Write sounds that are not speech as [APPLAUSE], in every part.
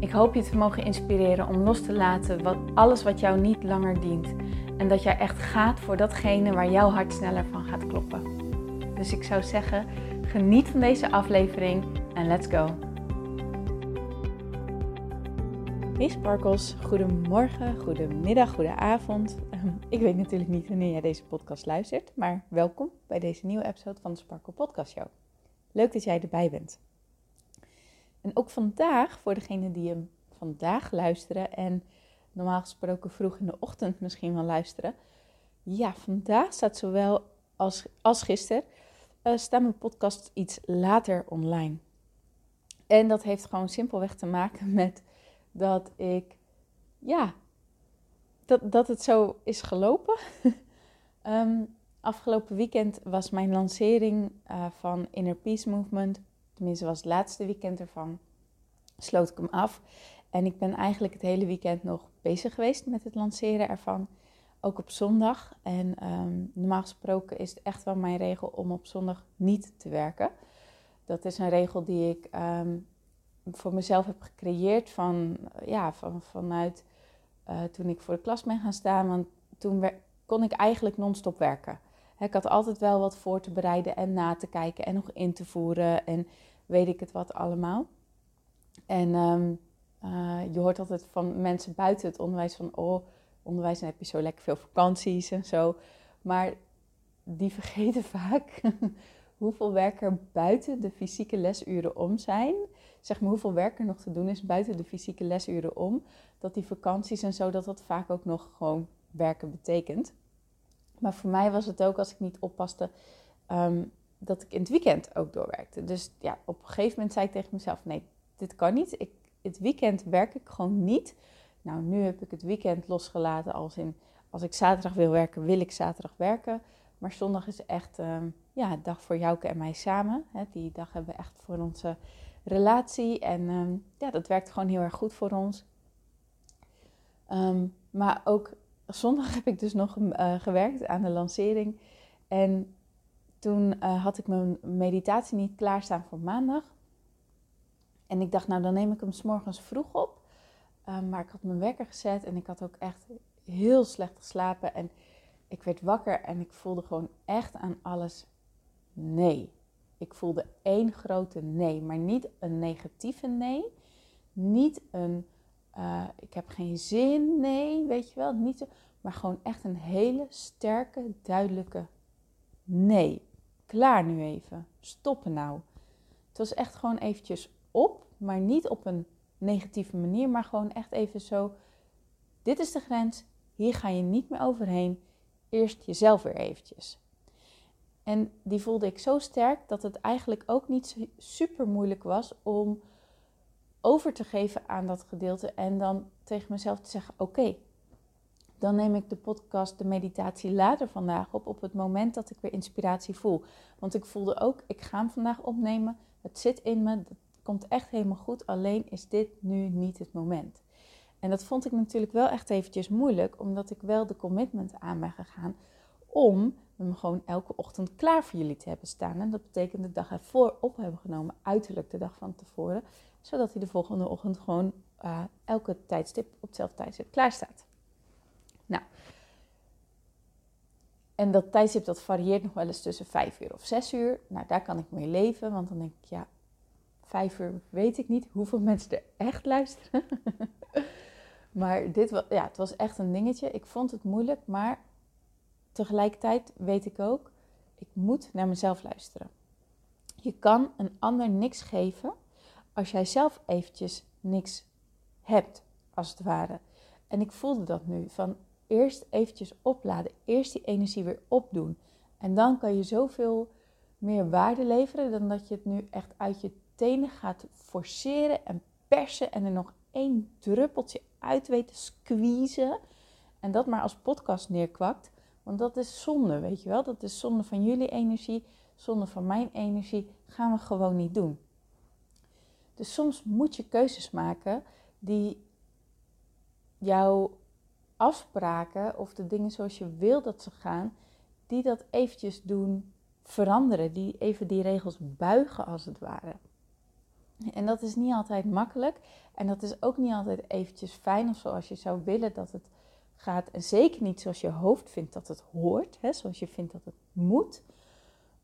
Ik hoop je te mogen inspireren om los te laten wat, alles wat jou niet langer dient. En dat jij echt gaat voor datgene waar jouw hart sneller van gaat kloppen. Dus ik zou zeggen, geniet van deze aflevering en let's go. Hey Sparkles, goedemorgen, goedemiddag, goedenavond. Ik weet natuurlijk niet wanneer jij deze podcast luistert, maar welkom bij deze nieuwe episode van de Sparkle Podcast Show. Leuk dat jij erbij bent. En ook vandaag, voor degenen die hem vandaag luisteren en normaal gesproken vroeg in de ochtend misschien wel luisteren. Ja, vandaag staat zowel als, als gisteren, uh, staan mijn podcast iets later online. En dat heeft gewoon simpelweg te maken met dat ik, ja, dat, dat het zo is gelopen. um, [LAUGHS] afgelopen weekend was mijn lancering uh, van Inner Peace Movement tenminste was het laatste weekend ervan, sloot ik hem af. En ik ben eigenlijk het hele weekend nog bezig geweest met het lanceren ervan. Ook op zondag. En ehm, normaal gesproken is het echt wel mijn regel om op zondag niet te werken. Dat is een regel die ik um, voor mezelf heb gecreëerd van, ja, van, vanuit uh, toen ik voor de klas ben gaan staan. Want toen kon ik eigenlijk non-stop werken. Ik had altijd wel wat voor te bereiden en na te kijken en nog in te voeren en weet ik het wat allemaal. En um, uh, je hoort altijd van mensen buiten het onderwijs van, oh, onderwijs, heb je zo lekker veel vakanties en zo. Maar die [LAUGHS] vergeten vaak [LAUGHS] hoeveel werk er buiten de fysieke lesuren om zijn. Zeg maar hoeveel werk er nog te doen is buiten de fysieke lesuren om. Dat die vakanties en zo, dat dat vaak ook nog gewoon werken betekent. Maar voor mij was het ook, als ik niet oppaste, um, dat ik in het weekend ook doorwerkte. Dus ja, op een gegeven moment zei ik tegen mezelf: nee, dit kan niet. Ik, het weekend werk ik gewoon niet. Nou, nu heb ik het weekend losgelaten als in als ik zaterdag wil werken, wil ik zaterdag werken. Maar zondag is echt um, ja, dag voor Jouke en mij samen. Die dag hebben we echt voor onze relatie. En um, ja, dat werkt gewoon heel erg goed voor ons. Um, maar ook zondag [LAUGHS] heb ik dus nog uh, gewerkt aan de lancering. En toen uh, had ik mijn meditatie niet klaarstaan voor maandag. En ik dacht, nou dan neem ik hem s'morgens vroeg op. Uh, maar ik had mijn wekker gezet en ik had ook echt heel slecht geslapen. En ik werd wakker en ik voelde gewoon echt aan alles nee. Ik voelde één grote nee, maar niet een negatieve nee. Niet een uh, ik heb geen zin, nee, weet je wel. Niet maar gewoon echt een hele sterke, duidelijke nee. Klaar nu even. Stoppen nou. Het was echt gewoon eventjes op, maar niet op een negatieve manier, maar gewoon echt even zo. Dit is de grens, hier ga je niet meer overheen. Eerst jezelf weer eventjes. En die voelde ik zo sterk dat het eigenlijk ook niet super moeilijk was om over te geven aan dat gedeelte en dan tegen mezelf te zeggen: Oké, dan neem ik de podcast, de meditatie later vandaag op, op het moment dat ik weer inspiratie voel. Want ik voelde ook, ik ga hem vandaag opnemen. Het zit in me, komt echt helemaal goed. Alleen is dit nu niet het moment. En dat vond ik natuurlijk wel echt eventjes moeilijk, omdat ik wel de commitment aan ben gegaan om hem gewoon elke ochtend klaar voor jullie te hebben staan. En dat betekent de dag ervoor op hebben genomen, uiterlijk de dag van tevoren, zodat hij de volgende ochtend gewoon uh, elke tijdstip op hetzelfde tijdstip klaar staat. Nou, en dat tijdstip dat varieert nog wel eens tussen 5 uur of 6 uur. Nou, daar kan ik mee leven, want dan denk ik, ja, 5 uur weet ik niet hoeveel [LAUGHS] mensen er echt luisteren. [LAUGHS] maar dit was, ja, het was echt een dingetje. Ik vond het moeilijk, maar tegelijkertijd weet ik ook, ik moet naar mezelf luisteren. Je kan een ander niks geven als jij zelf eventjes niks hebt, als het ware. En ik voelde dat nu, van eerst eventjes opladen, eerst die energie weer opdoen. En dan kan je zoveel meer waarde leveren dan dat je het nu echt uit je tenen gaat forceren en persen en er nog één druppeltje uit weet te squeezen. En dat maar als podcast neerkwakt. Want dat is zonde, weet je wel. Dat is zonde van jullie energie, zonde van mijn energie. Gaan we gewoon niet doen. Dus soms moet je keuzes maken die jouw afspraken of de dingen zoals je wil dat ze gaan, die dat eventjes doen veranderen, die even die regels buigen als het ware. En dat is niet altijd makkelijk en dat is ook niet altijd eventjes fijn of zoals je zou willen dat het gaat. En zeker niet zoals je hoofd vindt dat het hoort, hè, zoals je vindt dat het moet.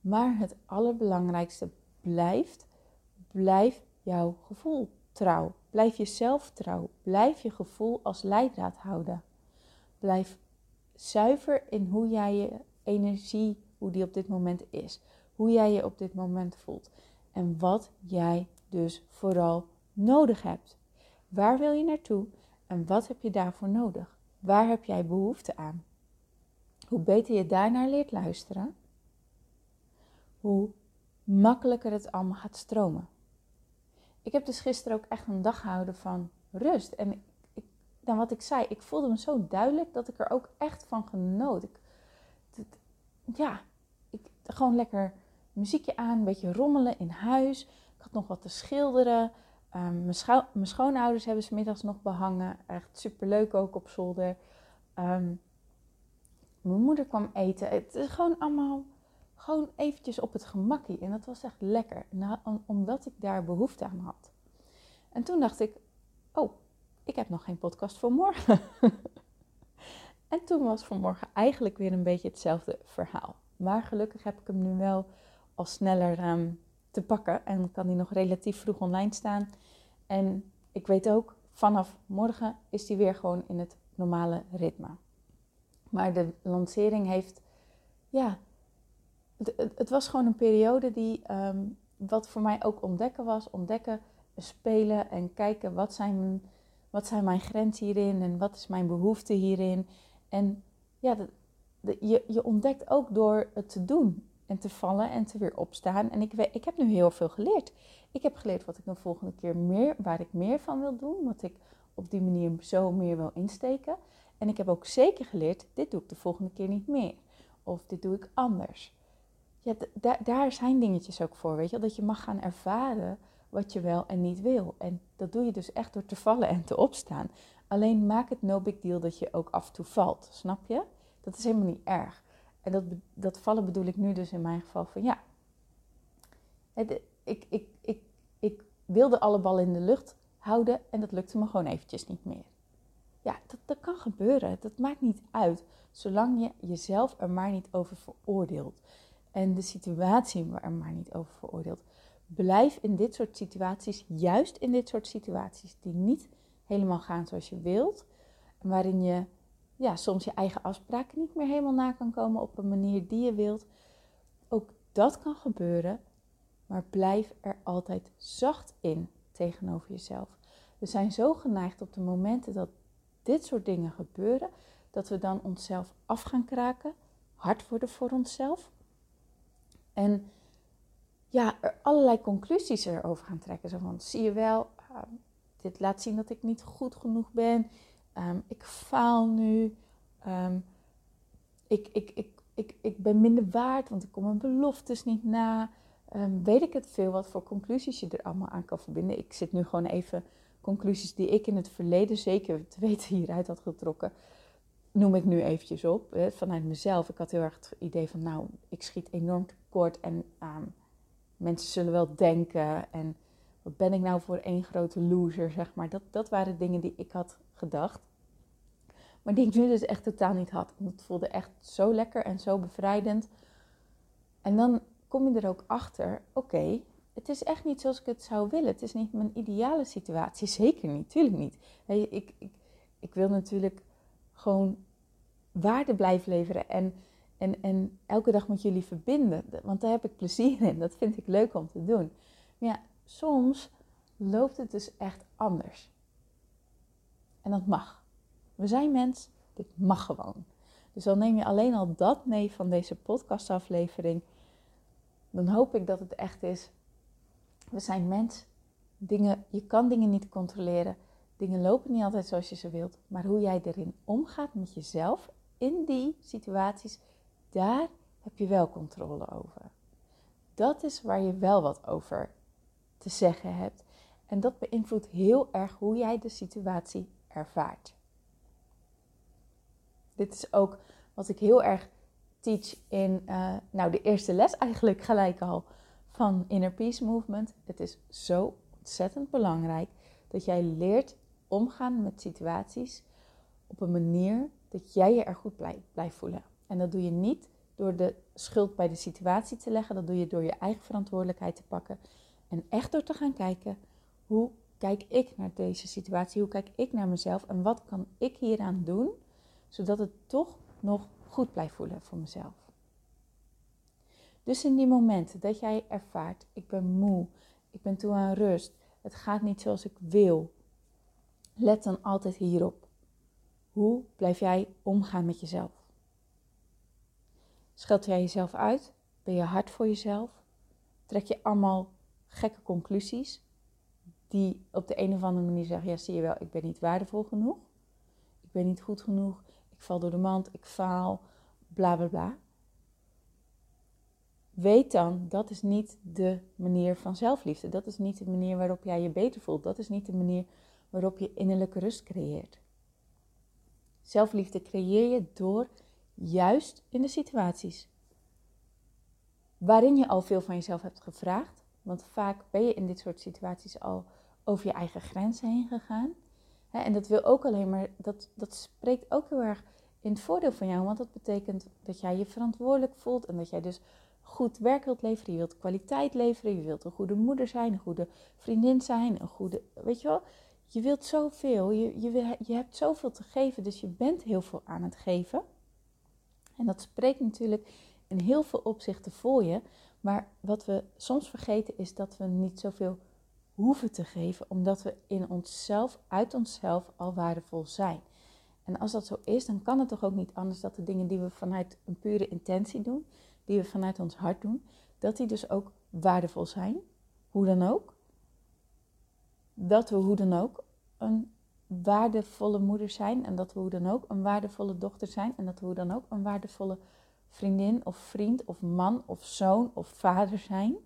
Maar het allerbelangrijkste blijft, blijf jouw gevoel trouw. Blijf jezelf trouw. Blijf je gevoel als leidraad houden. Blijf zuiver in hoe jij je energie, hoe die op dit moment is. Hoe jij je op dit moment voelt. En wat jij dus vooral nodig hebt. Waar wil je naartoe en wat heb je daarvoor nodig? Waar heb jij behoefte aan? Hoe beter je daarnaar leert luisteren, hoe makkelijker het allemaal gaat stromen. Ik heb dus gisteren ook echt een dag gehouden van rust. En ik, dan wat ik zei, ik voelde me zo duidelijk dat ik er ook echt van genoot. Ik, ja, ik, gewoon lekker muziekje aan, een beetje rommelen in huis. Nog wat te schilderen. Um, mijn, schoonouders hebben ze middags nog behangen. Echt superleuk ook op zolder. Um, mijn moeder kwam eten. Het is gewoon allemaal gewoon eventjes op het gemakkie. En dat was echt lekker. Nou, omdat ik daar behoefte aan had. En toen dacht ik, oh, ik heb nog geen podcast voor morgen. [LAUGHS] en toen was vanmorgen eigenlijk weer een beetje hetzelfde verhaal. Maar gelukkig heb ik hem nu wel al sneller um, te pakken. En kan die nog relatief vroeg online staan. En ik weet ook, vanaf morgen is die weer gewoon in het normale ritme. Maar de lancering heeft, ja, het, het, was gewoon een periode die, ehm, wat voor mij ook ontdekken was, ontdekken, spelen en kijken wat zijn, wat zijn mijn grenzen hierin en wat is mijn behoefte hierin. En ja, je, je ontdekt ook door het te doen en te vallen en te weer opstaan. En ik, ik heb nu heel veel geleerd. Ik heb geleerd wat ik de volgende keer meer, waar ik meer van wil doen, wat ik op die manier zo meer wil insteken. En ik heb ook zeker geleerd, dit doe ik de volgende keer niet meer. Of dit doe ik anders ja, daar zijn dingetjes ook voor, weet je Dat je mag gaan ervaren wat je wel en niet wil. En dat doe je dus echt door te vallen en te opstaan. Alleen maak het no big deal dat je ook af en toe valt, snap je? Dat is helemaal niet erg. En dat, dat vallen bedoel ik nu dus in mijn geval van ja. Ik, ik, ik, ik wilde alle ballen in de lucht houden en dat lukte me gewoon eventjes niet meer. Ja, dat, dat kan gebeuren. Dat maakt niet uit, zolang je jezelf er maar niet over veroordeelt en de situatie er maar niet over veroordeeld. Blijf in dit soort situaties, juist in dit soort situaties die niet helemaal gaan zoals je wilt, waarin je ja, soms je eigen afspraken niet meer helemaal na kan komen op een manier die je wilt. Ook dat kan gebeuren, maar blijf er altijd zacht in tegenover jezelf. We zijn zo geneigd op de momenten dat dit soort dingen gebeuren, dat we dan onszelf af gaan kraken, hard worden voor onszelf. En ja, er allerlei conclusies erover gaan trekken. Zo van, zie je wel, ehm, dit laat zien dat ik niet goed genoeg ben. Ehm, ik faal nu. Ehm, ik, ik, ik, ik, ik ben minder waard, want ik kom mijn beloftes niet na. weet ik het veel wat voor conclusies je er allemaal aan kan verbinden. Ik zit nu gewoon even conclusies die ik in het verleden zeker te weten hieruit had getrokken noem ik nu eventjes op, hè, vanuit mezelf. Ik had heel erg het idee van, nou, ik schiet enorm tekort en mensen zullen wel denken en wat ben ik nou voor één grote loser, zeg maar. Dat, dat waren dingen die ik had gedacht. Maar die ik nu dus echt totaal niet had. het voelde echt zo lekker en zo bevrijdend. En dan kom je er ook achter, oké, het is echt niet zoals ik het zou willen. Het is niet mijn ideale situatie. [LAUGHS] Zeker niet, tuurlijk niet. ik, ik, ik wil natuurlijk gewoon waarde blijven leveren en, en, en elke dag met jullie verbinden. Want daar heb ik plezier in. Dat vind ik leuk om te doen. Maar ja, soms loopt het dus echt anders. En dat mag. We zijn mens, dit mag gewoon. Dus dan neem je alleen al dat mee van deze podcastaflevering. Dan hoop ik dat het echt is. We zijn mens. Dingen, je kan dingen niet controleren. Dingen lopen niet altijd zoals je ze wilt, maar hoe jij erin omgaat met jezelf in die situaties, daar heb je wel controle over. Dat is waar je wel wat over te zeggen hebt. En dat beïnvloedt heel erg hoe jij de situatie ervaart. Dit is ook wat ik heel erg teach in uh, nou, de eerste les [LAUGHS] eigenlijk gelijk al van Inner Peace Movement. Het is zo ontzettend belangrijk dat jij leert omgaan met situaties op een manier dat jij je er goed blijft voelen. En dat doe je niet door de schuld bij de situatie te leggen. Dat doe je door je eigen verantwoordelijkheid te pakken. En echt door te gaan kijken, hoe kijk ik naar deze situatie? Hoe kijk ik naar mezelf? En wat kan ik hieraan doen, zodat het toch nog goed blijft voelen voor mezelf? Dus in die momenten dat jij ervaart, ik ben moe, ik ben toe aan rust, het gaat niet zoals ik wil, let dan altijd hierop. Hoe blijf jij omgaan met jezelf? Scheld jij jezelf uit? Ben je hard voor jezelf? Trek je allemaal gekke conclusies die op de een of andere manier zeggen: Ja, zie je wel, ik ben niet waardevol genoeg. Ik ben niet goed genoeg. Ik val door de mand. Ik faal. Bla bla bla. Weet dan, dat is niet de manier van zelfliefde. Dat is niet de manier waarop jij je beter voelt. Dat is niet de manier waarop je innerlijke rust creëert. Zelfliefde creëer je door juist in de situaties waarin je al veel van jezelf hebt gevraagd. Want vaak ben je in dit soort situaties al over je eigen grenzen heen gegaan. En dat wil ook alleen maar, dat, dat spreekt ook heel erg in het voordeel van jou. Want dat betekent dat jij je verantwoordelijk voelt en dat jij dus goed werk wilt leveren. Je wilt kwaliteit leveren. Je wilt een goede moeder zijn, een goede vriendin zijn, een goede, weet je wel. Je wilt zoveel, je, je, je hebt zoveel te geven, dus je bent heel veel aan het geven. En dat spreekt natuurlijk in heel veel opzichten voor je. Maar wat we soms vergeten is dat we niet zoveel hoeven te geven, omdat we in onszelf, uit onszelf al waardevol zijn. En als dat zo is, dan kan het toch ook niet anders dat de dingen die we vanuit een pure intentie doen, die we vanuit ons hart doen, dat die dus ook waardevol zijn. Hoe dan ook. Dat we hoe dan ook een waardevolle moeder zijn en dat we hoe dan ook een waardevolle dochter zijn en dat we hoe dan ook een waardevolle vriendin of vriend of man of zoon of vader zijn.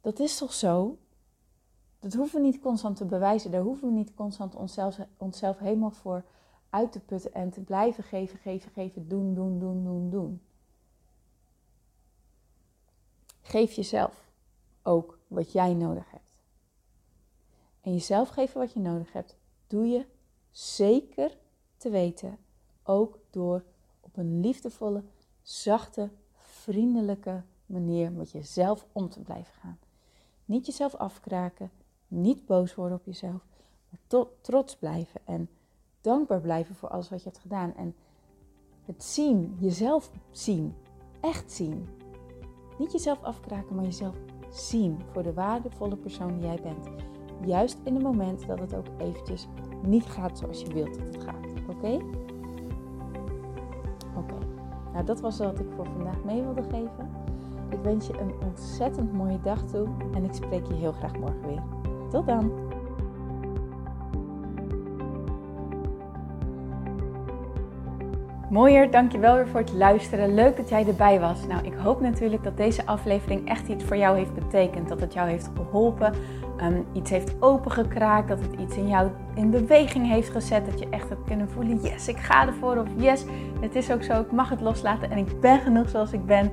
Dat is toch zo? Dat hoeven we niet constant te bewijzen. Daar hoeven we niet constant onszelf, onszelf helemaal voor uit te putten en te blijven geven, geven, geven, doen, doen, doen, doen, doen. Geef jezelf ook wat jij nodig hebt. En jezelf geven wat je nodig hebt, doe je zeker te weten ook door op een liefdevolle, zachte, vriendelijke manier met jezelf om te blijven gaan. Niet jezelf afkraken, niet boos worden op jezelf, maar trots blijven en dankbaar blijven voor alles wat je hebt gedaan. En het zien, jezelf zien, echt zien. Niet jezelf afkraken, maar jezelf zien voor de waardevolle persoon die jij bent. Juist in het moment dat het ook eventjes niet gaat zoals je wilt dat het gaat. Oké? Oké. Nou, dat was wat ik voor vandaag mee wilde geven. Ik wens je een ontzettend mooie dag toe en ik spreek je heel graag morgen weer. Tot dan! Mooier, dankjewel weer voor het luisteren. Leuk dat jij erbij was. Nou, ik hoop natuurlijk dat deze aflevering echt iets voor jou heeft betekend. Dat het jou heeft geholpen, um, iets heeft opengekraakt, dat het iets in jou in beweging heeft gezet. Dat je echt hebt kunnen voelen, yes, ik ga ervoor. Of yes, het is ook zo, ik mag het loslaten en ik ben genoeg zoals ik ben.